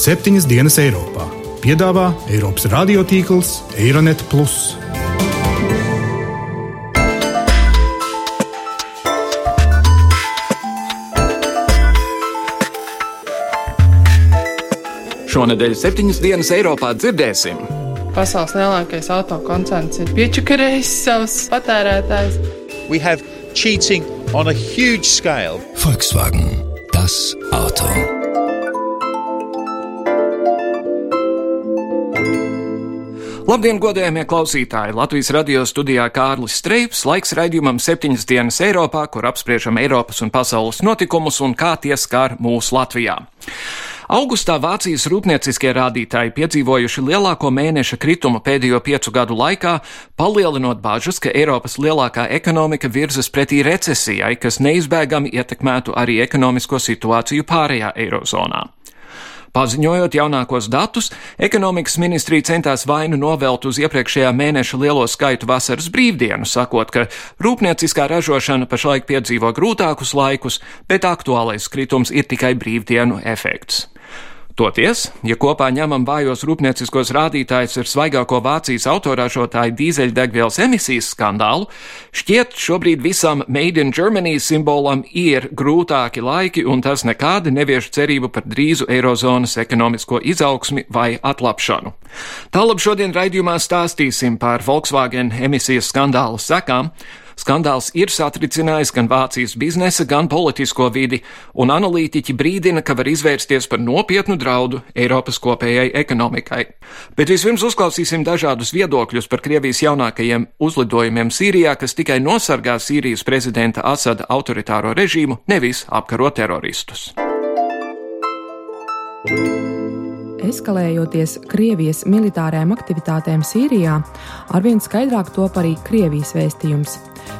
septiņas dienas Eiropā. Piedāvā Eiropas radiotīkls Eironet. Šonadēļ septiņas dienas Eiropā dzirdēsim. Pasaules lielākais autokoncerns ir piečakarējis savus patērētājus. We have cheating on a huge scale. Volkswagen, das Auto. Labdien, godējamie klausītāji! Latvijas radio studijā Kārlis Streips, laiks raidījumam septiņas dienas Eiropā, kur apspriežam Eiropas un pasaules notikumus un kā tie skar mūsu Latvijā. Augustā Vācijas rūpnieciskie rādītāji piedzīvojuši lielāko mēneša kritumu pēdējo piecu gadu laikā, palielinot bažas, ka Eiropas lielākā ekonomika virzas pretī recesijai, kas neizbēgami ietekmētu arī ekonomisko situāciju pārējā Eirozonā. Paziņojot jaunākos datus, ekonomikas ministrija centās vainu novelt uz iepriekšējā mēneša lielo skaitu vasaras brīvdienu, sakot, ka rūpnieciskā ražošana pašlaik piedzīvo grūtākus laikus, bet aktuālais kritums ir tikai brīvdienu efekts. Toties, ja kopā ņemam vājos rūpnieciskos rādītājus ar svaigāko Vācijas autoražotāju dīzeļdegvielas emisijas skandālu, šķiet šobrīd visam Made in Germany simbolam ir grūtāki laiki, un tas nekādi nevieš cerību par drīzu Eirozonas ekonomisko izaugsmi vai atlapšanu. Tālāk šodien raidījumā stāstīsim par Volkswagen emisijas skandālu sekām, Skandāls ir satricinājis gan Vācijas biznesa, gan politisko vidi, un analītiķi brīdina, ka var izvērsties par nopietnu draudu Eiropas kopējai ekonomikai. Bet vispirms uzklausīsim dažādus viedokļus par Krievijas jaunākajiem uzlidojumiem Sīrijā, kas tikai nosargā Sīrijas prezidenta Asada autoritāro režīmu, nevis apkaro teroristus. Eskalējoties Krievijas militārajām aktivitātēm Sīrijā, arvien skaidrāk top arī Krievijas vēstījums.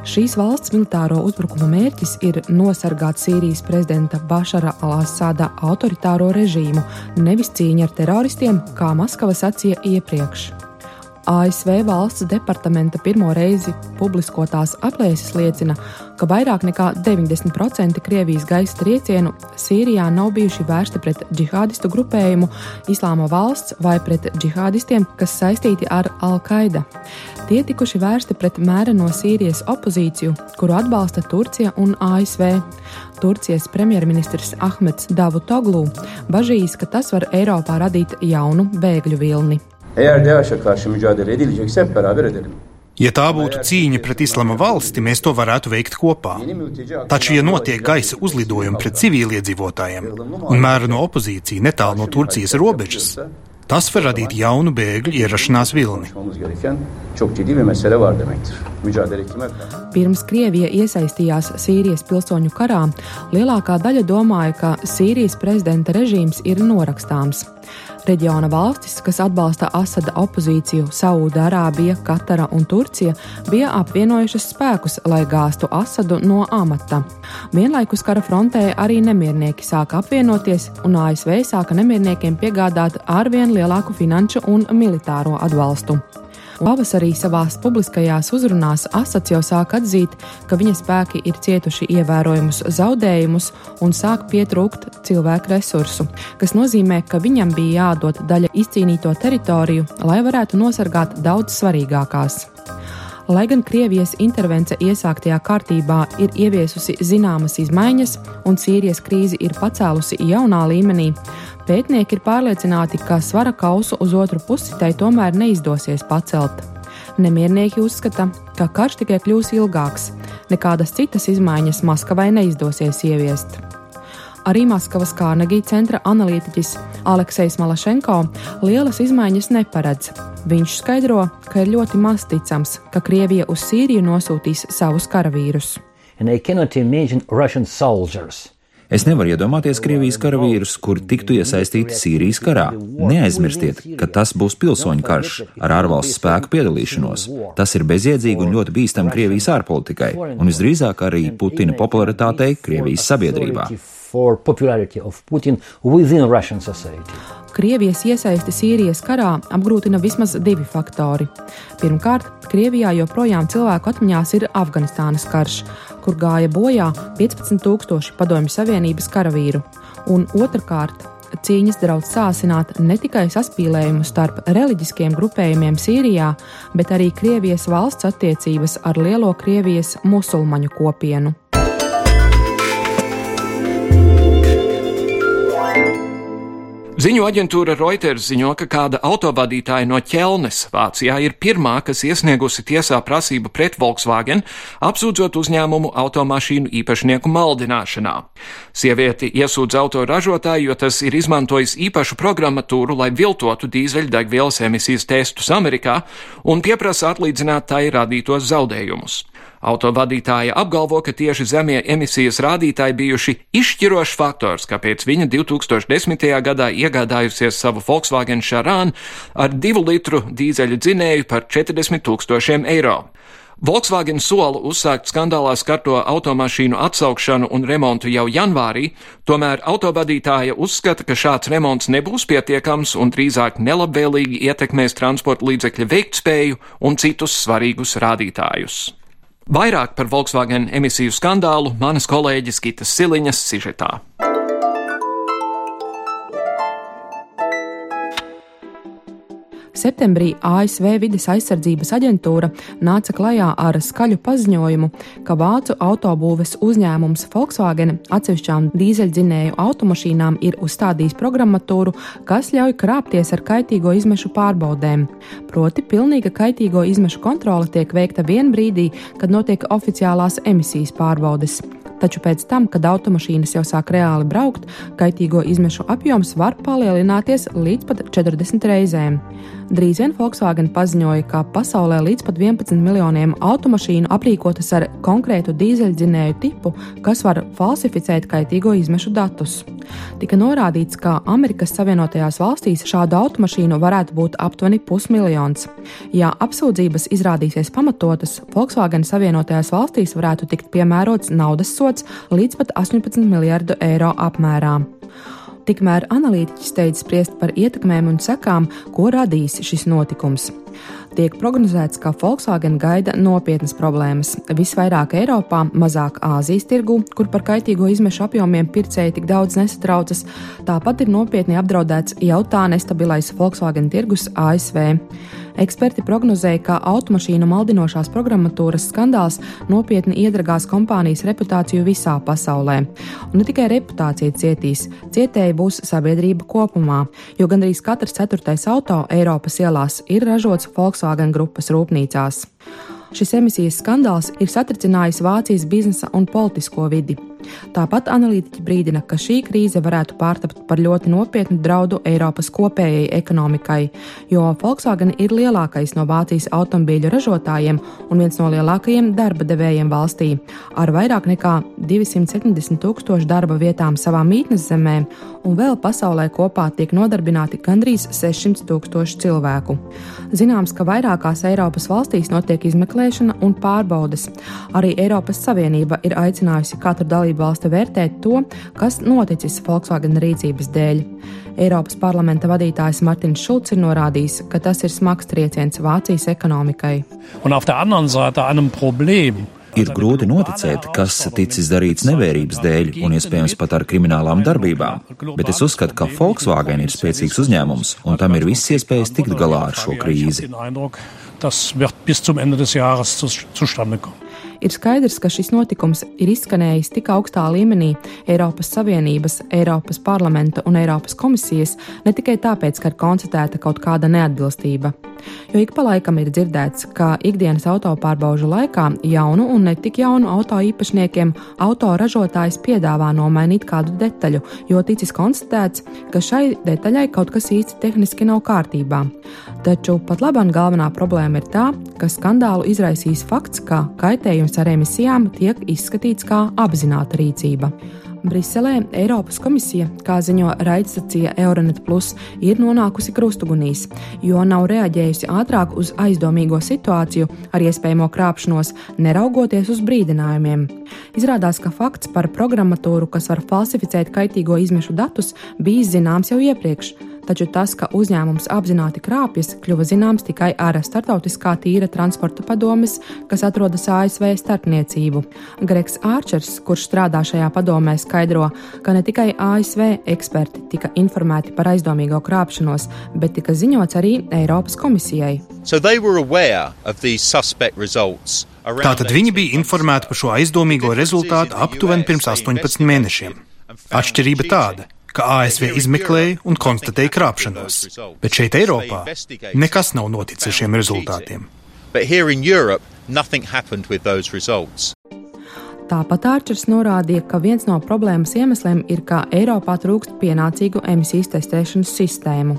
Šīs valsts militāro uzbrukumu mērķis ir nosargāt Sīrijas prezidenta Bašara al-Asada autoritāro režīmu, nevis cīņa ar teroristiem, kā Maskava sacīja iepriekš. ASV valsts departamenta pirmo reizi publiskotās aplēses liecina, ka vairāk nekā 90% Krievijas gaisa triecienu Sīrijā nav bijuši vērsti pret džihādistu grupējumu Islāma valsts vai pret džihādistiem, kas saistīti ar Al-Qaida. Tie tikuši vērsti pret mēreno Sīrijas opozīciju, kuru atbalsta Turcija un ASV. Turcijas premjerministrs Ahmeds Davutoglu bažīs, ka tas var Eiropā radīt jaunu bēgļu vilni. Eğer DAEŞ'e karşı mücadele edilecekse hep beraber edelim. Ja tā būtu cīņa pret islama valsti, mēs to varētu veikt kopā. Taču, ja notiek gaisa uzlidojumi pret civiliedzīvotājiem un mēra no opozīcija netālu no Turcijas robežas, tas var radīt jaunu bēgļu ierašanās vilni. Pirms Krievija iesaistījās Sīrijas pilsoņu karā, lielākā daļa domāja, ka Sīrijas prezidenta režīms ir norakstāms. Reģiona valstis, kas atbalsta Asada opozīciju, Saūda-Arābija, Katara un Turcija, bija apvienojušas spēkus, lai gāstu Asadu no amata. Vienlaikus kara frontē arī nemiernieki sāka apvienoties, un ASV sāka nemierniekiem piegādāt arvien lielāku finanšu un militāro atbalstu. Pavasarī savās publiskajās uzrunās Asats jau sāk atzīt, ka viņa spēki ir cietuši ievērojumus zaudējumus un sāk pietrūkt cilvēku resursu, kas nozīmē, ka viņam bija jādod daļa izcīnīto teritoriju, lai varētu nosargāt daudz svarīgākās. Lai gan Krievijas intervence iesāktajā kārtībā ir ieviesusi zināmas izmaiņas un Sīrijas krīzi ir pacēlusi jaunā līmenī, pētnieki ir pārliecināti, ka svara kausu uz otru pusi tai tomēr neizdosies pacelt. Nemiernieki uzskata, ka karš tikai kļūs ilgāks, nekādas citas izmaiņas Maskavai neizdosies ieviest. Arī Maskavas Kārnegija centra analītiķis Aleksejs Malašenko lielas izmaiņas neparedz. Viņš skaidro, ka ir ļoti maz ticams, ka Krievija uz Sīriju nosūtīs savus karavīrus. Es nevaru iedomāties Krievijas karavīrus, kuri tiktu iesaistīti Sīrijas karā. Neaizmirstiet, ka tas būs pilsoņu karš ar ārvalstu spēku piedalīšanos. Tas ir bezjēdzīgi un ļoti bīstami Krievijas ārpolitikai, un visdrīzāk arī Putina popularitātei Krievijas sabiedrībā for popularity of Putin within Russian society. Krievijas iesaisti Sīrijas karā apgrūtina vismaz divi faktori. Pirmkārt, Krievijā joprojām cilvēku atmiņās ir Afganistānas karš, kur gāja bojā 15,000 Padomju Savienības karavīru, un otrkārt, cīņas draudz sāsināt ne tikai saspīlējumu starp reliģiskiem grupējumiem Sīrijā, bet arī Krievijas valsts attiecības ar lielo Krievijas musulmaņu kopienu. Ziņu aģentūra Reuters ziņo, ka kāda autovadītāja no Ķelnes, Vācijā, ir pirmā, kas iesniegusi tiesā prasību pret Volkswagen, apsūdzot uzņēmumu automašīnu īpašnieku maldināšanā. Sievieti iesūdz autoražotāju, jo tas ir izmantojis īpašu programmatūru, lai viltotu dīzeļdegvielas emisijas testus Amerikā un pieprasa atlīdzināt tai radītos zaudējumus. Autovadītāja apgalvo, ka tieši zemie emisijas rādītāji bijuši izšķirošs faktors, kāpēc viņa 2010. gadā iegādājusies savu Volkswagen Charan ar 2 litru dīzeļu dzinēju par 40 tūkstošiem eiro. Volkswagen sola uzsākt skandālā skarto automašīnu atsaukšanu un remontu jau janvārī, tomēr autovadītāja uzskata, ka šāds remonts nebūs pietiekams un drīzāk nelabvēlīgi ietekmēs transporta līdzekļa veiktspēju un citus svarīgus rādītājus. Vairāk par Volkswagen emisiju skandālu manas kolēģis Gitas Siliņas sižetā. Septembrī ASV vides aizsardzības aģentūra nāca klajā ar skaļu paziņojumu, ka vācu autobūves uzņēmums Volkswagen atsevišķām dīzeļdzinēju automašīnām ir uzstādījis programmatūru, kas ļauj krāpties ar kaitīgo izmešu pārbaudēm. Proti, pilnīga kaitīgo izmešu kontrole tiek veikta vien brīdī, kad notiek oficiālās emisijas pārbaudes taču pēc tam, kad automašīnas jau sāk reāli braukt, kaitīgo izmešu apjoms var palielināties līdz pat 40 reizēm. Drīz vien Volkswagen paziņoja, ka pasaulē līdz pat 11 miljoniem automašīnu aprīkotas ar konkrētu dīzeļdzinēju tipu, kas var falsificēt kaitīgo izmešu datus. Tika norādīts, ka Amerikas Savienotajās valstīs šādu automašīnu varētu būt aptuveni pusmiljons. Ja apsūdzības izrādīsies pamatotas, Volkswagen Savienotajās valstīs varētu tikt piemērots naudas sots līdz pat 18 miljardu eiro apmērā. Tikmēr analītiķi steidz spriest par ietekmēm un sekām, ko radīs šis notikums. Tiek prognozēts, ka Volkswagen gaida nopietnas problēmas. Visvairāk Eiropā, mazāk Āzijas tirgu, kur par kaitīgo izmešu apjomiem pircēji tik daudz nesatraucas, tāpat ir nopietni apdraudēts jau tā nestabilais Volkswagen tirgus ASV. Eksperti prognozēja, ka automašīnu maldinošās programmatūras skandāls nopietni iedragās kompānijas reputāciju visā pasaulē. Un ne tikai reputācija cietīs, cietēji būs sabiedrība kopumā, jo gandrīz katrs ceturtais auto Eiropas ielās ir ražots Volkswagen grupas rūpnīcās. Šis emisijas skandāls ir satricinājis Vācijas biznesa un politisko vidi. Tāpat analītiķi brīdina, ka šī krīze varētu pārtapt par ļoti nopietnu draudu Eiropas kopējai ekonomikai, jo Volkswagen ir lielākais no Vācijas automobīļu ražotājiem un viens no lielākajiem darba devējiem valstī, ar vairāk nekā 270 tūkstošu darba vietām savā mītnes zemē, un vēl pasaulē kopā tiek nodarbināti gandrīz 600 tūkstoši cilvēku. Zināms, ka vairākās Eiropas valstīs notiek izmeklēšana un pārbaudes. Arī Eiropas Savienība ir aicinājusi katru dalību valsti vērtēt to, kas noticis Volkswagen rīcības dēļ. Eiropas parlamenta vadītājs Martins Šulcs ir norādījis, ka tas ir smags trieciens Vācijas ekonomikai. Ir grūti noticēt, kas ticis darīts nevērības dēļ un iespējams pat ar kriminālām darbībām, bet es uzskatu, ka Volkswagen ir spēcīgs uzņēmums un tam ir viss iespējas tikt galā ar šo krīzi. Tas wird bis zum Ende des Jahres zustande kommen. Ir skaidrs, ka šis notikums ir izskanējis tik augstā līmenī Eiropas Savienības, Eiropas parlamenta un Eiropas komisijas ne tikai tāpēc, ka ir konstatēta kaut kāda neatbilstība. Jo ik pa laikam ir dzirdēts, ka ikdienas autopārbaužu laikā jaunu un ne tik jaunu auto īpašniekiem autoražotājs piedāvā nomainīt kādu detaļu, jo ticis konstatēts, ka šai detaļai kaut kas īsti tehniski nav kārtībā. Taču pat labāk galvenā problēma ir tā, ka skandālu izraisīs fakts, ka kaitējums ar emisijām tiek izskatīts kā apzināta rīcība. Briselē Eiropas komisija, kā ziņo raidstacija Euronet, Plus, ir nonākusi krustugunīs, jo nav reaģējusi ātrāk uz aizdomīgo situāciju ar iespējamo krāpšanos, neraugoties uz brīdinājumiem. Izrādās, ka fakts par programmatūru, kas var falsificēt kaitīgo izmešu datus, bijis zināms jau iepriekš taču tas, ka uzņēmums apzināti krāpjas, kļuva zināms tikai ar Startautiskā tīra transporta padomes, kas atrodas ASV starpniecību. Gregs Ārčers, kurš strādā šajā padomē, skaidro, ka ne tikai ASV eksperti tika informēti par aizdomīgo krāpšanos, bet tika ziņots arī Eiropas komisijai. So Tātad viņi bija informēti par šo aizdomīgo rezultātu aptuveni pirms 18 mēnešiem. Atšķirība tāda, ka ASV izmeklēja un konstatēja krāpšanos, bet šeit Eiropā nekas nav noticis ar šiem rezultātiem. Tāpat Ārčers norādīja, ka viens no problēmas iemesliem ir, ka Eiropā trūkst pienācīgu emisijas testēšanas sistēmu.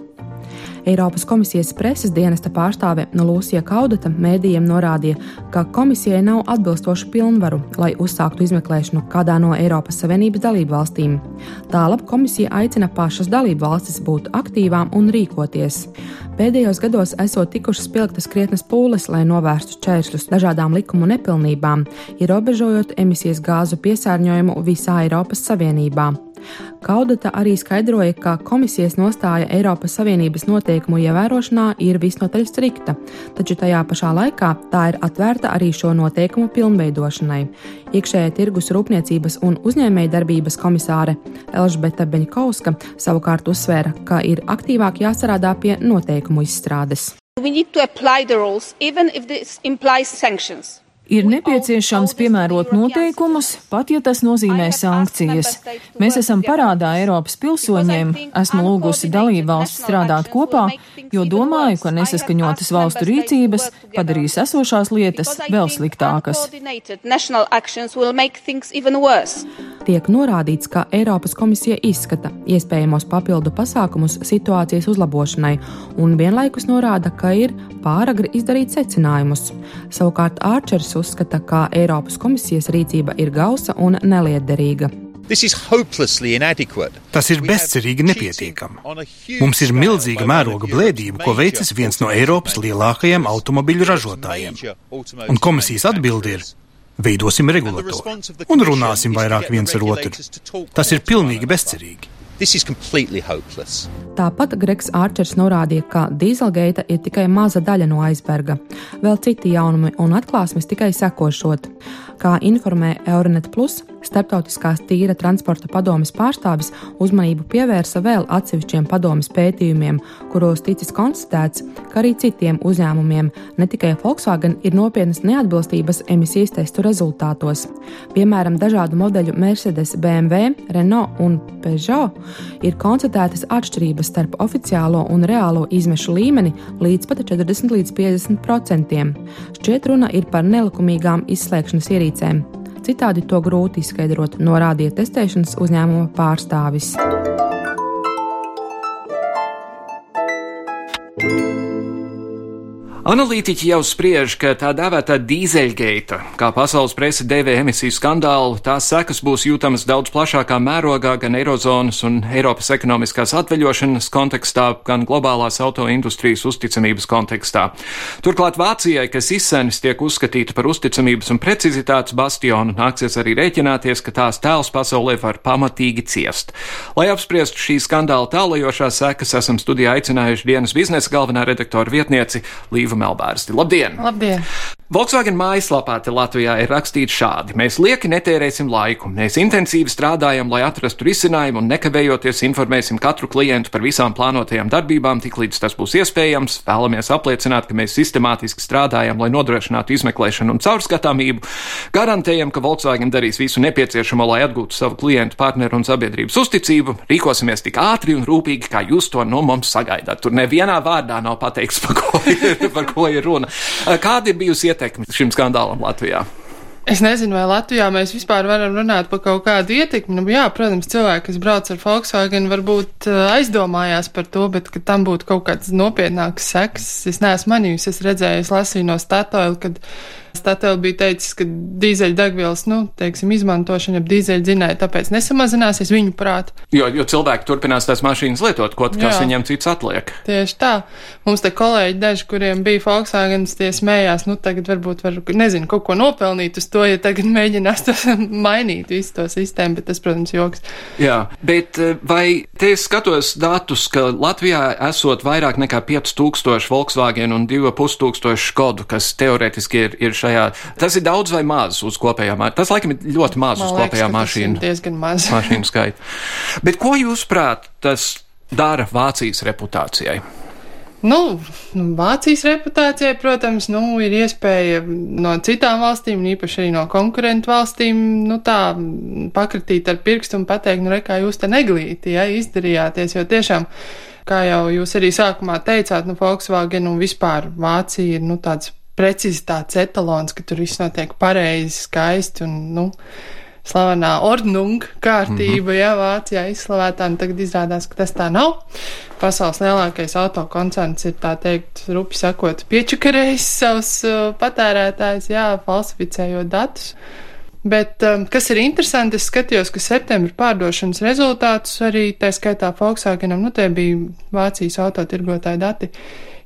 Eiropas komisijas preses dienesta pārstāve Lūsija Kaudata mēdījiem norādīja, ka komisijai nav atbilstošu pilnvaru, lai uzsāktu izmeklēšanu kādā no Eiropas Savienības dalību valstīm. Tālāk komisija aicina pašas dalību valstis būt aktīvām un rīkoties. Pēdējos gados esot tikušas pilktas krietnes pūles, lai novērstu čēršļus dažādām likumu nepilnībām, ierobežojot emisijas gāzu piesārņojumu visā Eiropas Savienībā. Kaudata arī skaidroja, ka komisijas nostāja Eiropas Savienības noteikumu ievērošanā ir visnotaļ strikta, taču tajā pašā laikā tā ir atvērta arī šo noteikumu pilnveidošanai. Iekšējā tirgus rūpniecības un uzņēmējdarbības komisāre Elžbeta Beņkovska savukārt uzsvēra, ka ir aktīvāk jāstrādā pie noteikumu izstrādes. We need to apply the rules, even if this implies sanctions. Ir nepieciešams piemērot noteikumus, pat ja tas nozīmē sankcijas. Mēs esam parādā Eiropas pilsoņiem, esmu lūgusi dalību valsts strādāt kopā, jo domāju, ka nesaskaņotas valstu rīcības padarīs esošās lietas vēl sliktākas. Tiek norādīts, ka Eiropas komisija izskata iespējamos papildu pasākumus situācijas uzlabošanai un vienlaikus norāda, ka ir pāragri izdarīt secinājumus. Savukārt Ārčers uzskata, ka Eiropas komisijas rīcība ir gausa un neliederīga. Tas ir bezcerīgi nepietiekami. Mums ir milzīga mēroga blēdība, ko veicis viens no Eiropas lielākajiem automobiļu ražotājiem. Un komisijas atbildi ir: veidosim regulatoru un runāsim vairāk viens ar otru. Tas ir pilnīgi bezcerīgi. Tāpat Gregs Ārčers norādīja, ka dīzelgeita ir tikai maza daļa no aizberga. Vēl citi jaunumi un atklāsmes tikai sekošot. Kā informē Euronet Plus, starptautiskās tīra transporta padomes pārstāvis uzmanību pievērsa vēl atsevišķiem padomes pētījumiem, kuros ticis konstatēts, ka arī citiem uzņēmumiem, ne tikai Volkswagen, ir nopietnas neatbilstības emisijas testu rezultātos. Piemēram, dažādu modeļu Mercedes, BMW, Renault un Peugeot ir konstatētas atšķirības starp oficiālo un reālo izmešu līmeni līdz pat 40 līdz 50 procentiem. Šķiet, runa ir par nelikumīgām izslēgšanas ierīcēm ierīcēm. Citādi to grūti izskaidrot, norādīja testēšanas uzņēmuma pārstāvis. Analītiķi jau spriež, ka tā dēvētā dīzeļgeita, kā pasaules presa dēvē emisiju skandālu, tās sekas būs jūtamas daudz plašākā mērogā gan Eirozonas un Eiropas ekonomiskās atveļošanas kontekstā, gan globālās autoindustrijas uzticamības kontekstā. Turklāt Vācijai, kas izsenis tiek uzskatīta par uzticamības un precizitātes bastionu, nāksies arī rēķināties, ka tās tēls pasaulē var pamatīgi ciest. Lai apspriestu šī skandāla tālajošās sekas, esam studijā aicinājuši dienas biznesa galvenā redaktora vietnieci Līvu Iva Melbārsti. Labdien! Labdien! Volkswagen mājaslapā te Latvijā ir rakstīts šādi: Mēs lieki netērēsim laiku, mēs intensīvi strādājam, lai atrastu risinājumu un nekavējoties informēsim katru klientu par visām plānotajām darbībām, tiklīdz tas būs iespējams. Vēlamies apliecināt, ka mēs sistemātiski strādājam, lai nodrošinātu izmeklēšanu un caurskatāmību. Garantējam, ka Volkswagen darīs visu nepieciešamo, lai atgūtu savu klientu, partneru un sabiedrības uzticību. Rīkosimies tik ātri un rūpīgi, kā jūs to no mums sagaidāt. Tur nevienā vārdā nav pateikts, par ko ir, par ko ir runa. Kāda ir bijusi? Ietekmi šim skandālam Latvijā? Es nezinu, vai Latvijā mēs vispār varam runāt par kaut kādu ietekmi. Nu, jā, protams, cilvēki, kas brauc ar Volkswagen, varbūt uh, aizdomājās par to, bet ka tam būtu kaut kāds nopietnāks seks. Es neesmu manījusi, es redzēju, es lasīju no Statoil, kad Statēl bija teicis, ka dīzeļdegvielas, nu, teiksim, izmantošana ap dīzeļdzinēju, tāpēc nesamazināsies viņu prāt. Jo, jo cilvēki turpinās tās mašīnas lietot, ko Jā. viņiem cits atliek. Tieši tā. Mums te kolēģi daži, kuriem bija Volkswagen, tie smējās, nu, tagad varbūt var, nezinu, kaut ko nopelnīt uz to, ja tagad mēģinās to mainīt visu to sistēmu, bet tas, protams, joks. Jā, bet eh, vai te es skatos datus, ka Latvijā esot vairāk nekā 5000 Volkswagen un 2500 Škodu, kas teoretiski ir, ir šajā. Tas ir daudz vai maz uz kopējā mašīna. Tas laikam ir ļoti maz Man uz kopējā mašīna. diezgan maz. mašīnu skaitu. Bet ko jūs prāt tas dara Vācijas reputācijai? Nu, Vācijas reputācijai, protams, nu, ir iespēja no citām valstīm, īpaši arī no konkurentu valstīm, nu, tā pakritīt ar pirkstu un pateikt, nu, re, kā jūs te neglīti, ja, izdarījāties, jo tiešām, kā jau jūs arī sākumā teicāt, nu, Volkswagen un vispār Vācija ir, nu, tāds precizitātes etalons, ka tur viss notiek pareizi, skaisti un, nu, slavenā ordnung kārtība, mm -hmm. jā, Vācijā izslavētā, un tagad izrādās, ka tas tā nav. Pasaules lielākais autokoncerns ir, tā teikt, rupi sakot, piečakarējis savus uh, patērētājus, jā, falsificējot datus. Bet, um, kas ir interesanti, es skatījos, ka septembra pārdošanas rezultātus arī, tā skaitā Volkswagenam, nu, tie bija Vācijas autotirgotāji dati,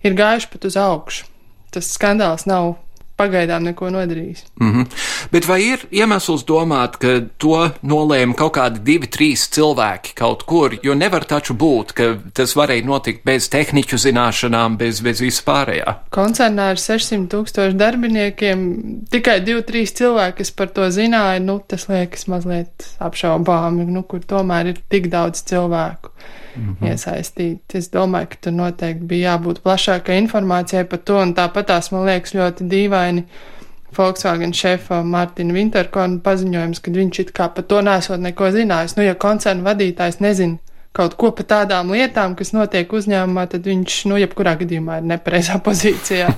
ir gājuši pat uz augšu. Tas skandāls nav pagaidām neko nodarījis. Mm -hmm. Bet vai ir iemesls domāt, ka to nolēma kaut kādi divi, trīs cilvēki kaut kur? Jo nevar taču būt, ka tas varēja notikt bez tehniķu zināšanām, bez, bez vispārējā. Koncernā ar 600 tūkstošu darbiniekiem tikai divi, trīs cilvēki, kas par to zināja, nu, tas liekas mazliet apšaubāmi, nu, kur tomēr ir tik daudz cilvēku. Mm -hmm. iesaistīti. Es domāju, ka tur noteikti bija jābūt plašākai informācijai par to, un tāpat tās man liekas ļoti dīvaini. Volkswagen šefa Mārtiņa Vinterkorna paziņojums, ka viņš it kā par to nesot neko zinājis. Nu, ja koncerna vadītājs nezina kaut ko par tādām lietām, kas notiek uzņēmumā, tad viņš, nu, jebkurā gadījumā ir nepareizā pozīcijā.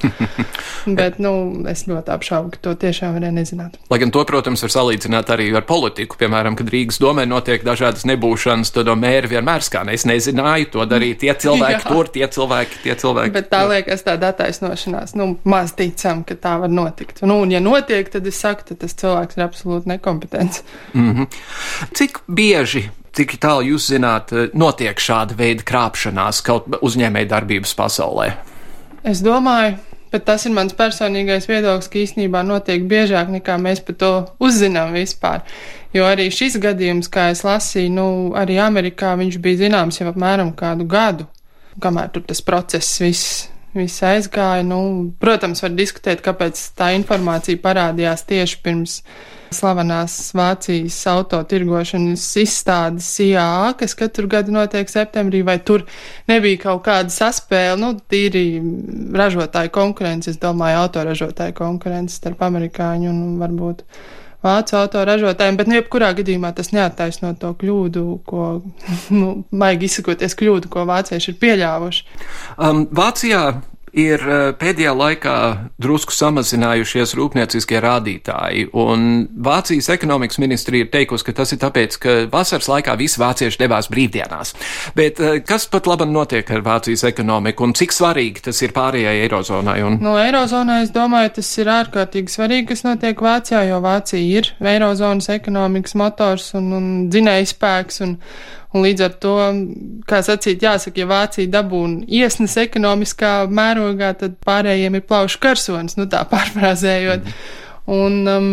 Bet, nu, es ļoti apšaubu, ka to tiešām varēja nezināt. Lai gan to, protams, var salīdzināt arī ar politiku. Piemēram, kad Rīgas domē notiek dažādas nebūšanas, tad mēri vienmēr skan. Es nezināju, to darīja tie cilvēki Jā. tur, tie cilvēki, tie cilvēki. Bet tā liekas tāda attaisnošanās, nu, maz ticam, ka tā var notikt. Nu, un ja notiek, tad es saku, ka tas cilvēks ir absolūti nekompetents. Mm -hmm. Cik bieži, cik tālu jūs zināt, notiek šāda veida krāpšanās kaut uzņēmēja darbības pasaulē? Es domāju, bet tas ir mans personīgais viedoklis, ka īstenībā notiek biežāk nekā mēs par to uzzinām vispār. Jo arī šis gadījums, kā es lasīju, nu, arī Amerikā viņš bija zināms jau apmēram kādu gadu, kamēr tur tas process viss. Viss aizgāja. Nu, protams, var diskutēt, kāpēc tā informācija parādījās tieši pirms slavenās Vācijas autotirgošanas izstādes IAA, kas katru gadu notiek septembrī, vai tur nebija kaut kāda saspēle, nu, tīri ražotāju konkurence, es domāju, autoražotāju konkurence starp amerikāņu un varbūt vācu autoražotājiem, bet, nu, jebkurā gadījumā tas neattaisno to kļūdu, ko, nu, maigi izsakoties kļūdu, ko vācieši ir pieļāvuši. Um, Vācijā ir uh, pēdējā laikā drusku samazinājušies rūpnieciskie rādītāji, un Vācijas ekonomikas ministrija ir teikusi, ka tas ir tāpēc, ka vasaras laikā visi vācieši devās brīvdienās. Bet uh, kas pat labi notiek ar Vācijas ekonomiku, un cik svarīgi tas ir pārējai Eirozonai? Un... No Eirozonai es domāju, tas ir ārkārtīgi svarīgi, kas notiek Vācijā, jo Vācija ir Eirozonas ekonomikas motors un, un dzinējspēks. Un, Un līdz ar to, kā sacīt, jāsaka, ja Vācija dabūna iesnes ekonomiskā mērogā, tad pārējiem ir plaušu karsonis, nu tā pārfrāzējot. Un, um,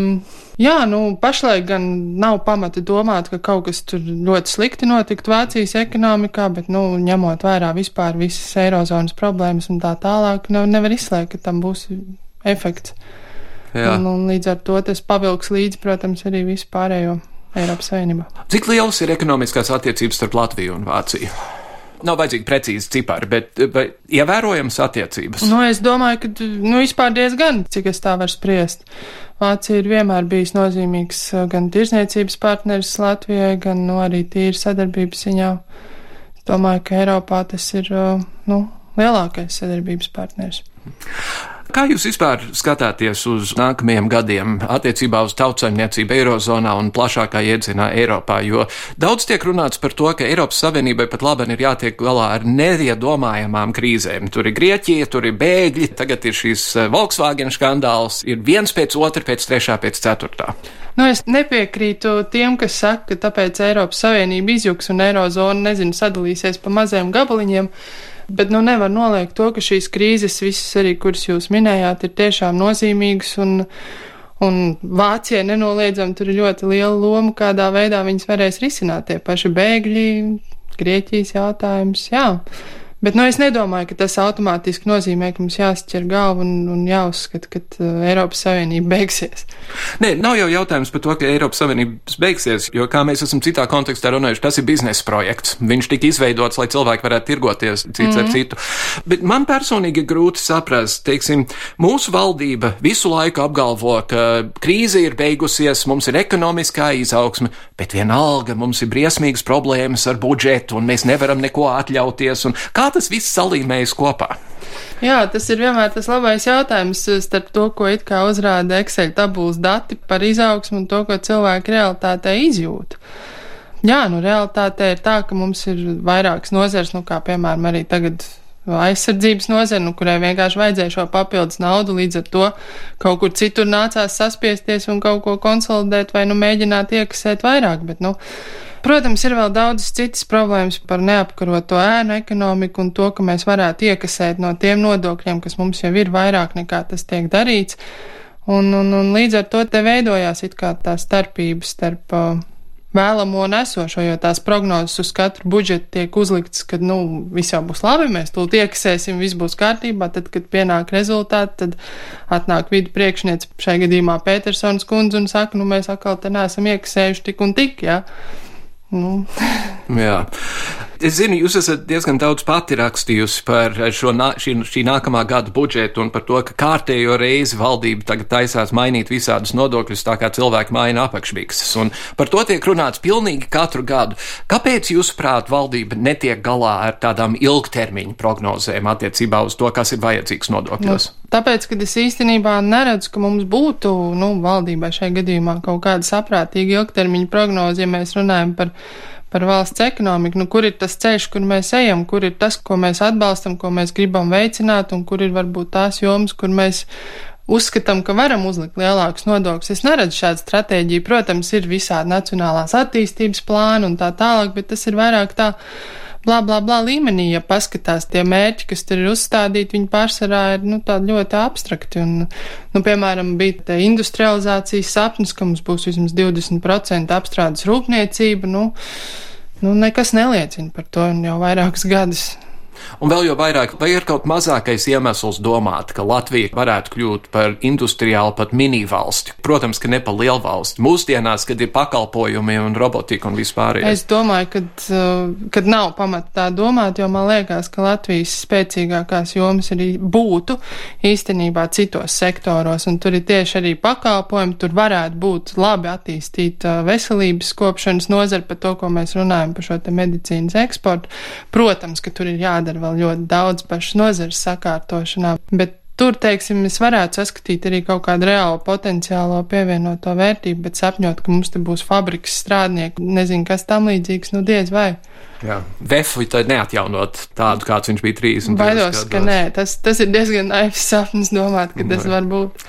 jā, nu, pašlaik gan nav pamata domāt, ka kaut kas tur ļoti slikti notikt Vācijas ekonomikā, bet, nu, ņemot vērā vispār visas eirozonas problēmas un tā tālāk, nu, nevar izslēgt, ka tam būs efekts. Jā. Un, un līdz ar to tas pavilks līdzi, protams, arī visu pārējo. Eiropas Savienībā. Cik lielas ir ekonomiskās attiecības starp Latviju un Vāciju? Nav vajadzīgi precīzi cipari, bet vai ievērojams attiecības. Nu, es domāju, ka nu, vispār diezgan, cik es tā varu spriest. Vācija ir vienmēr bijis nozīmīgs gan tirzniecības partneris Latvijai, gan nu, arī tīri sadarbības ziņā. Domāju, ka Eiropā tas ir nu, lielākais sadarbības partneris. Kā jūs vispār skatāties uz nākamajiem gadiem attiecībā uz tautsaimniecību Eirozonā un plašākā iedzienā Eiropā? Jo daudz tiek runāts par to, ka Eiropas Savienībai pat labi ir jātiek galā ar neiedomājamām krīzēm. Tur ir Grieķija, tur ir bēgļi, tagad ir šīs eh, Volkswagen skandāls, ir viens pēc otra, pēc trešā, pēc ceturtā. Nu, es nepiekrītu tiem, kas saka, ka tāpēc Eiropas Savienība izjuks un Eirozona, nezinu, sadalīsies pa maziem gabaliņiem. Bet nu nevar noliegt to, ka šīs krīzes, visas arī, kuras jūs minējāt, ir tiešām nozīmīgas un, un Vācijai nenoliedzam tur ir ļoti liela loma, kādā veidā viņas varēs risināt tie paši bēgļi, Grieķijas jautājums, jā. Bet nu, es nedomāju, ka tas automātiski nozīmē, ka mums jāsķer galva un, un jāuzskata, ka uh, Eiropas Savienība beigsies. Nē, nav jau jautājums par to, ka Eiropas Savienība beigsies, jo, kā mēs esam citā kontekstā runājuši, tas ir biznesa projekts. Viņš tika izveidots, lai cilvēki varētu tirgoties cits mm. ar mhm. citu. Bet man personīgi ir grūti saprast, teiksim, mūsu valdība visu laiku apgalvo, ka krīze ir beigusies, mums ir ekonomiskā izaugsme, bet vienalga mums ir briesmīgas problēmas ar budžetu un mēs nevaram neko atļauties. Un kā tas viss salīmējas kopā? Jā, tas ir vienmēr tas labais jautājums starp to, ko it kā uzrāda Excel tabulas dati par izaugsmu un to, ko cilvēki realitātē izjūt. Jā, nu realitāte ir tā, ka mums ir vairākas nozars, nu kā piemēram arī tagad aizsardzības nozara, nu, kurai vienkārši vajadzēja šo papildus naudu, līdz ar to kaut kur citur nācās saspiesties un kaut ko konsolidēt vai nu mēģināt iekasēt vairāk, bet, nu, Protams, ir vēl daudzas citas problēmas par neapkaroto ēnu ekonomiku un to, ka mēs varētu iekasēt no tiem nodokļiem, kas mums jau ir vairāk nekā tas tiek darīts. Un, un, un līdz ar to te veidojās it kā tā starpības starp uh, vēlamo un esošo, jo tās prognozes uz katru budžetu tiek uzliktas, ka, nu, viss jau būs labi, mēs tūlīt iekasēsim, viss būs kārtībā, tad, kad pienāk rezultāti, tad atnāk vidu priekšniece, šai gadījumā Petersons kundze un saka, nu, mēs atkal te neesam iekasējuši tik un tik, jā. Ja? Nu. Jā. Es zinu, jūs esat diezgan daudz pati rakstījusi par šo, šī, šī nākamā gada budžetu un par to, ka kārtējo reizi valdība tagad taisās mainīt visādus nodokļus, tā kā cilvēki maina apakšbikses. Un par to tiek runāts pilnīgi katru gadu. Kāpēc, jūsuprāt, valdība netiek galā ar tādām ilgtermiņa prognozēm attiecībā uz to, kas ir vajadzīgs nodokļos? Nu, tāpēc, ka es īstenībā neredzu, ka mums būtu, nu, valdībai šajā gadījumā kaut kāda saprātīga ilgtermiņa prognoze, ja mēs runājam par par valsts ekonomiku, nu, kur ir tas ceļš, kur mēs ejam, kur ir tas, ko mēs atbalstam, ko mēs gribam veicināt, un kur ir varbūt tās jomas, kur mēs uzskatām, ka varam uzlikt lielākus nodokļus. Es neredzu šādu stratēģiju. Protams, ir visādi nacionālās attīstības plāni un tā tālāk, bet tas ir vairāk tā blā, blā, blā līmenī, ja paskatās tie mērķi, kas tur ir uzstādīti, viņi pārsvarā ir, nu, tādi ļoti abstrakti. Un, nu, piemēram, bija te industrializācijas sapnis, ka mums būs vismaz 20% apstrādes rūpniecība, nu, nu, nekas neliecina par to, un jau vairākus gadus Un vēl jau vairāk, vai ir kaut mazākais iemesls domāt, ka Latvija varētu kļūt par industriālu pat mini-valsti? Protams, ka ne par lielu valsti. Mūsdienās, kad ir pakalpojumi un robotika un vispār. Es domāju, ka kad nav pamata tā domāt, jo man liekas, ka Latvijas spēcīgākās jomas arī būtu īstenībā citos sektoros, un tur ir tieši arī pakalpojumi, tur varētu būt labi attīstīta veselības kopšanas nozara par to, ko mēs runājam par šo te medicīnas eksportu. Protams, ka tur ir jādara jādara vēl ļoti daudz pašas nozares sakārtošanā, bet Tur, teiksim, es varētu saskatīt arī kaut kādu reālu potenciālo pievienoto vērtību, bet sapņot, ka mums te būs fabrikas strādnieki, nezinu, kas tam līdzīgs, nu diez vai. Jā. Vefu tad neatjaunot tādu, kāds viņš bija 30 Baidos, ka nē, tas, tas ir diezgan naivs sapnis domāt, ka tas var būt.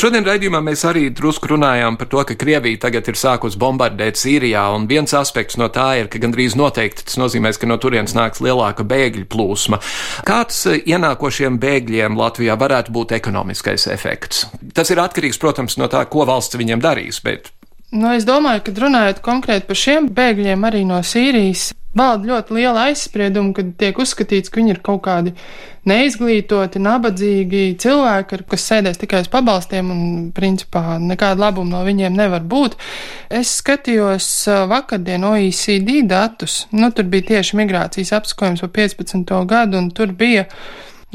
Šodien raidījumā mēs arī drusku runājām par to, ka Krievija tagad ir sākus bombardēt Sīrijā, un viens aspekts no tā ir, ka gandrīz noteikti tas nozīmēs, ka no turienes nāks lielāka bēgļu plūsma. Kāds eh, ienākošiem bēgļiem Latvijā varētu būt ekonomiskais efekts? Tas ir atkarīgs, protams, no tā, ko valsts viņiem darīs, bet Nu, es domāju, ka runājot konkrēti par šiem bēgļiem arī no Sīrijas, valda ļoti liela aizsprieduma, kad tiek uzskatīts, ka viņi ir kaut kādi neizglītoti, nabadzīgi cilvēki, kas sēdēs tikai uz pabalstiem un, principā, nekāda labuma no viņiem nevar būt. Es skatījos vakardien OECD datus, nu, tur bija tieši migrācijas apskojums par 15. gadu, un tur bija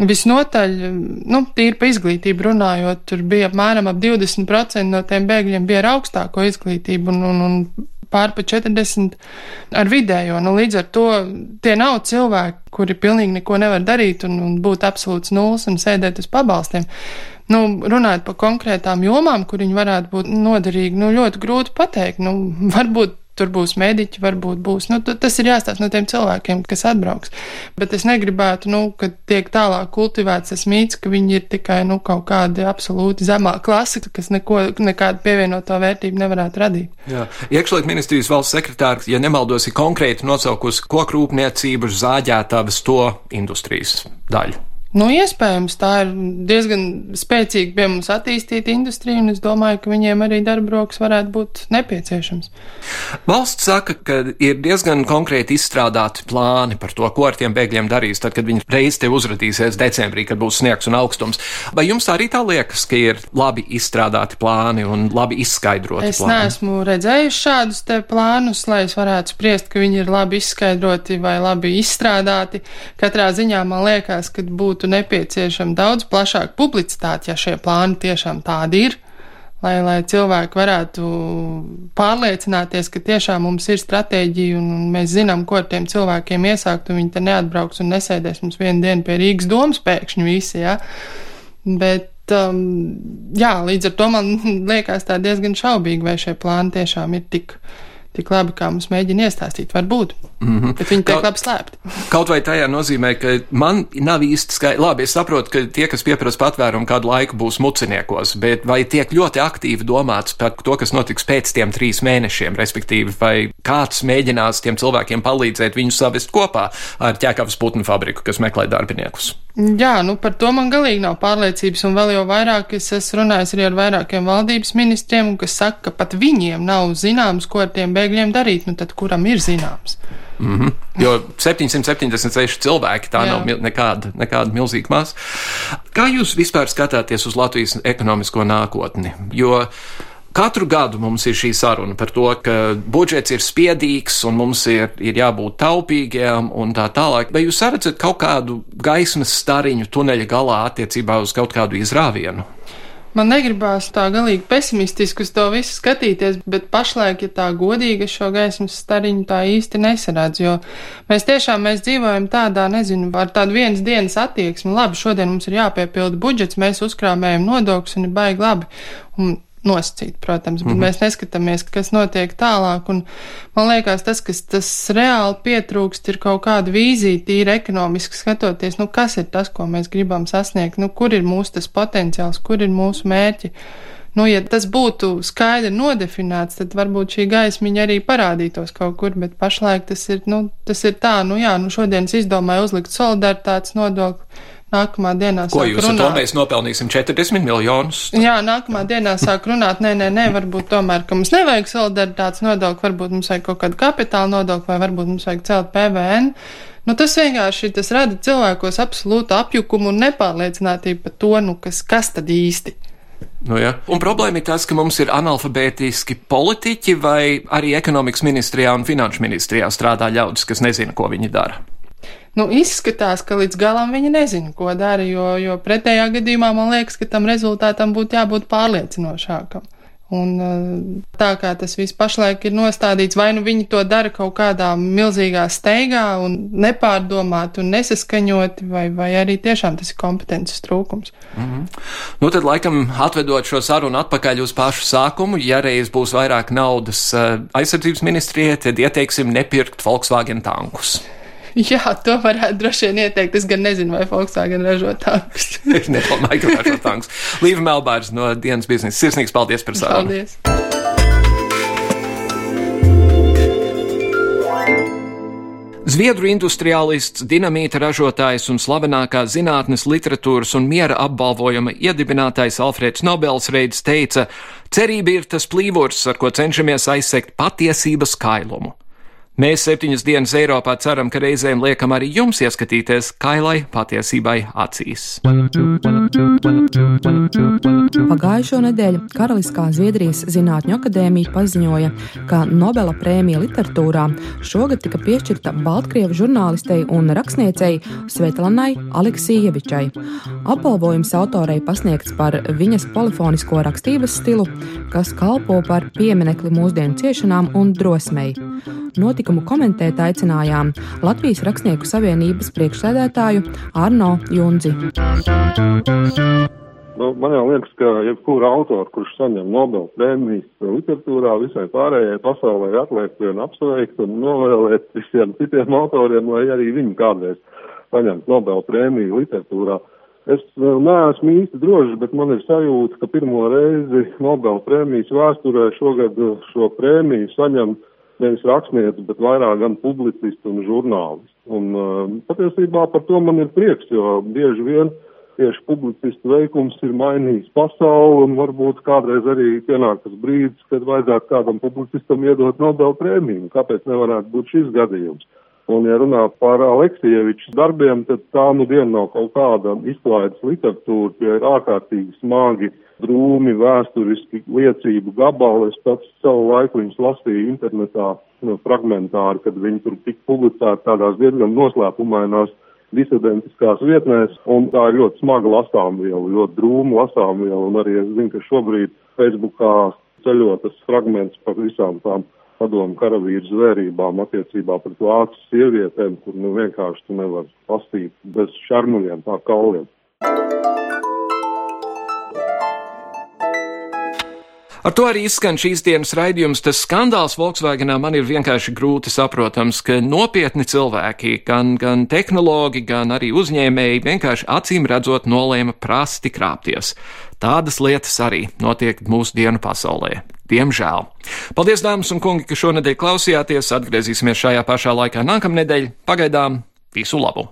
Visnotaļ, nu, tīri pa izglītību runājot, tur bija apmēram ap 20% no tiem bēgļiem bija ar augstāko izglītību un, un, un pār pa 40 ar vidējo. Nu, līdz ar to tie nav cilvēki, kuri pilnīgi neko nevar darīt un, un būt absolūts nulles un sēdēt uz pabalstiem. Nu, runājot par konkrētām jomām, kur viņi varētu būt noderīgi, nu, ļoti grūti pateikt. Nu, varbūt tur būs mediķi, varbūt būs. Nu, tas ir jāstāsta no tiem cilvēkiem, kas atbrauks. Bet es negribētu, nu, ka tiek tālāk kultivēts tas mīts, ka viņi ir tikai nu, kaut kādi absolūti zemā klase, kas neko, nekādu pievienoto vērtību nevarētu radīt. Iekšlietu ministrijas valsts sekretārs, ja nemaldos, ir konkrēti nosaukusi kokrūpniecību, zāģētavas to industrijas daļu. Nu, iespējams, tā ir diezgan spēcīga pie mums attīstīta industrija, un es domāju, ka viņiem arī darba rokas varētu būt nepieciešams. Valsts saka, ka ir diezgan konkrēti izstrādāti plāni par to, ko ar tiem bēgļiem darīs, tad, kad viņi reiz te uzradīsies decembrī, kad būs sniegs un augstums. Vai jums arī tā liekas, ka ir labi izstrādāti plāni un labi izskaidroti es plāni? Es neesmu redzējis šādus te plānus, lai es varētu spriest, ka viņi ir labi izskaidroti vai labi izstrādāti. Katrā ziņā man liekas, ka būtu būtu nepieciešama daudz plašāka publicitāte, ja šie plāni tiešām tādi ir. Lai, lai cilvēki varētu pārliecināties, ka tiešām mums ir stratēģija un, mēs zinām, ko ar tiem cilvēkiem iesākt, un viņi te neatbrauks un nesēdēs mums vienu dienu pie Rīgas domas pēkšņi visi, jā. Bet um, jā, līdz ar to man liekas tā diezgan šaubīgi, vai šie plāni tiešām ir tik, tik labi, kā mums mēģina iestāstīt. Varbūt. Mm -hmm. Bet viņi tiek labi slēpti. kaut vai tajā nozīmē, ka man nav īsti skaidrs. Labi, es saprotu, ka tie, kas pieprasa patvērumu kādu laiku, būs muciniekos, bet vai tiek ļoti aktīvi domāts par to, kas notiks pēc tiem trīs mēnešiem, respektīvi, vai kāds mēģinās tiem cilvēkiem palīdzēt viņus savest kopā ar ķēkavas putnu fabriku, kas meklē darbiniekus? Jā, nu par to man galīgi nav pārliecības, un vēl jau vairāk es esmu runājis arī ar vairākiem valdības ministriem, kas saka, ka pat viņiem nav zināms, ko ar tiem bēgļiem darīt, nu tad kuram ir zināms? Mm -hmm. Jo 776 cilvēki tā Jā. nav nekāda, nekāda milzīga masa. Kā jūs vispār skatāties uz Latvijas ekonomisko nākotni? Jo Katru gadu mums ir šī saruna par to, ka budžets ir spiedīgs un mums ir, ir jābūt taupīgiem un tā tālāk. Vai jūs redzat kaut kādu gaismas stariņu tuneļa galā attiecībā uz kaut kādu izrāvienu? Man negribās tā galīgi pesimistiski uz to visu skatīties, bet pašlaik, ja tā godīgi šo gaismas stariņu tā īsti nesaredz, jo mēs tiešām mēs dzīvojam tādā, nezinu, ar tādu vienas dienas attieksmi. Labi, šodien mums ir jāpiepilda budžets, mēs uzkrāmējam nodokļus un ir baigi labi. Un nosacīt, protams, bet mm -hmm. mēs neskatāmies, kas notiek tālāk. Un man liekas, tas, kas tas reāli pietrūkst, ir kaut kāda vīzija, tīri ekonomiski skatoties, nu, kas ir tas, ko mēs gribam sasniegt, nu, kur ir mūsu tas potenciāls, kur ir mūsu mērķi. Nu, ja tas būtu skaidri nodefinēts, tad varbūt šī gaismiņa arī parādītos kaut kur, bet pašlaik tas ir, nu, tas ir tā, nu jā, nu šodien es izdomāju uzlikt solidaritātes nodokli Nākamā dienā Ko jūs runāt. to mēs nopelnīsim 40 miljonus? Jā, nākamā dienā sāk runāt, nē, nē, nē, varbūt tomēr, ka mums nevajag solidaritātes nodokli, varbūt mums vajag kaut kādu kapitāla nodokli vai varbūt mums vajag celt PVN. Nu, tas vienkārši tas rada cilvēkos absolūtu apjukumu un nepārliecinātību par to, nu, kas, kas tad īsti. Nu, ja. Un problēma ir tas, ka mums ir analfabētiski politiķi vai arī ekonomikas ministrijā un finanšu ministrijā strādā ļaudis, kas nezina, ko viņi dara nu, izskatās, ka līdz galam viņi nezina, ko dara, jo, jo pretējā gadījumā man liekas, ka tam rezultātam būtu jābūt pārliecinošākam. Un eh, tā kā tas viss pašlaik ir nostādīts, vai nu viņi to dara kaut kādā milzīgā steigā un nepārdomāti un nesaskaņoti, vai, vai arī tiešām tas ir kompetences trūkums. Mm -hmm. Nu tad, laikam, atvedot šo sarunu atpakaļ uz pašu sākumu, ja reiz būs vairāk naudas eh, aizsardzības ministrijai, tad ieteiksim nepirkt Volkswagen tankus. Jā, to varētu droši vien ieteikt. Es gan nezinu, vai Volkswagen ražo tankus. es nedomāju, ka ražo tankus. Līva Melbārs no dienas biznesa. Sirsnīgs paldies par sarunu. Paldies! Zviedru industriālists, dinamīta ražotājs un slavenākā zinātnes, literatūras un miera apbalvojuma iedibinātājs Alfrēds Nobels reiz teica: Cerība ir tas plīvurs, ar ko cenšamies aizsegt patiesības kailumu. Mēs septiņas dienas Eiropā ceram, ka reizēm liekam arī jums ieskatīties kailai patiesībai acīs. Pagājušo nedēļu Karaliskā Zviedrijas Zinātņu akadēmija paziņoja, ka Nobela prēmija literatūrā šogad tika piešķirta Baltkrievu žurnālistei un rakstniecei Svetlanai Aleksījevičai. Apbalvojums autorei pasniegts par viņas polifonisko rakstības stilu, kas kalpo par pieminekli mūsdienu ciešanām un drosmei. Notikumu komentēt aicinājām Latvijas Rakstnieku savienības priekšsēdētāju Arno Junzi. Nu, man liekas, ka jebkura autora, kurš saņem Nobel prēmijas literatūrā, visai pārējai pasaulē atliek vien apsveikt un novēlēt visiem citiem autoriem, lai arī viņi kādreiz saņemtu Nobel prēmiju literatūrā. Es neesmu īsti drošs, bet man ir sajūta, ka pirmo reizi Nobel prēmijas vēsturē šogad šo prēmiju saņem nevis rakstnieks, bet vairāk gan publicisti un žurnālisti. Un patiesībā par to man ir prieks, jo bieži vien tieši publicistu veikums ir mainījis pasauli un varbūt kādreiz arī pienāk tas brīdis, kad vajadzētu kādam publicistam iedot Nobel prēmiju. Kāpēc nevarētu būt šis gadījums? Un, ja runā par Aleksievičs darbiem, tad tā nu diena nav kaut kāda izklaides literatūra, tie ir ārkārtīgi smagi, drūmi, vēsturiski liecību gabali. Es pats savu laiku viņus lasīju internetā no, fragmentāri, kad viņi tur tika publicēti tādās diezgan noslēpumainās disidentiskās vietnēs, un tā ir ļoti smaga lasāmviela, ļoti drūma lasāmviela, un arī es zinu, ka šobrīd Facebookā ceļotas fragments par visām tām padomu karavīru zvērībām attiecībā pret vācu sievietēm, kur nu vienkārši tu nevar pastīt bez šarmuļiem, tā kauliem. Ar to arī izskan šīs dienas raidījums. Tas skandāls Volkswagenā man ir vienkārši grūti saprotams, ka nopietni cilvēki, gan, gan tehnologi, gan arī uzņēmēji vienkārši acīm redzot nolēma prasti krāpties. Tādas lietas arī notiek mūsu dienu pasaulē. Diemžēl. Paldies, dāmas un kungi, ka šonadēļ klausījāties. Atgriezīsimies šajā pašā laikā nākamnedēļ. Pagaidām visu labu!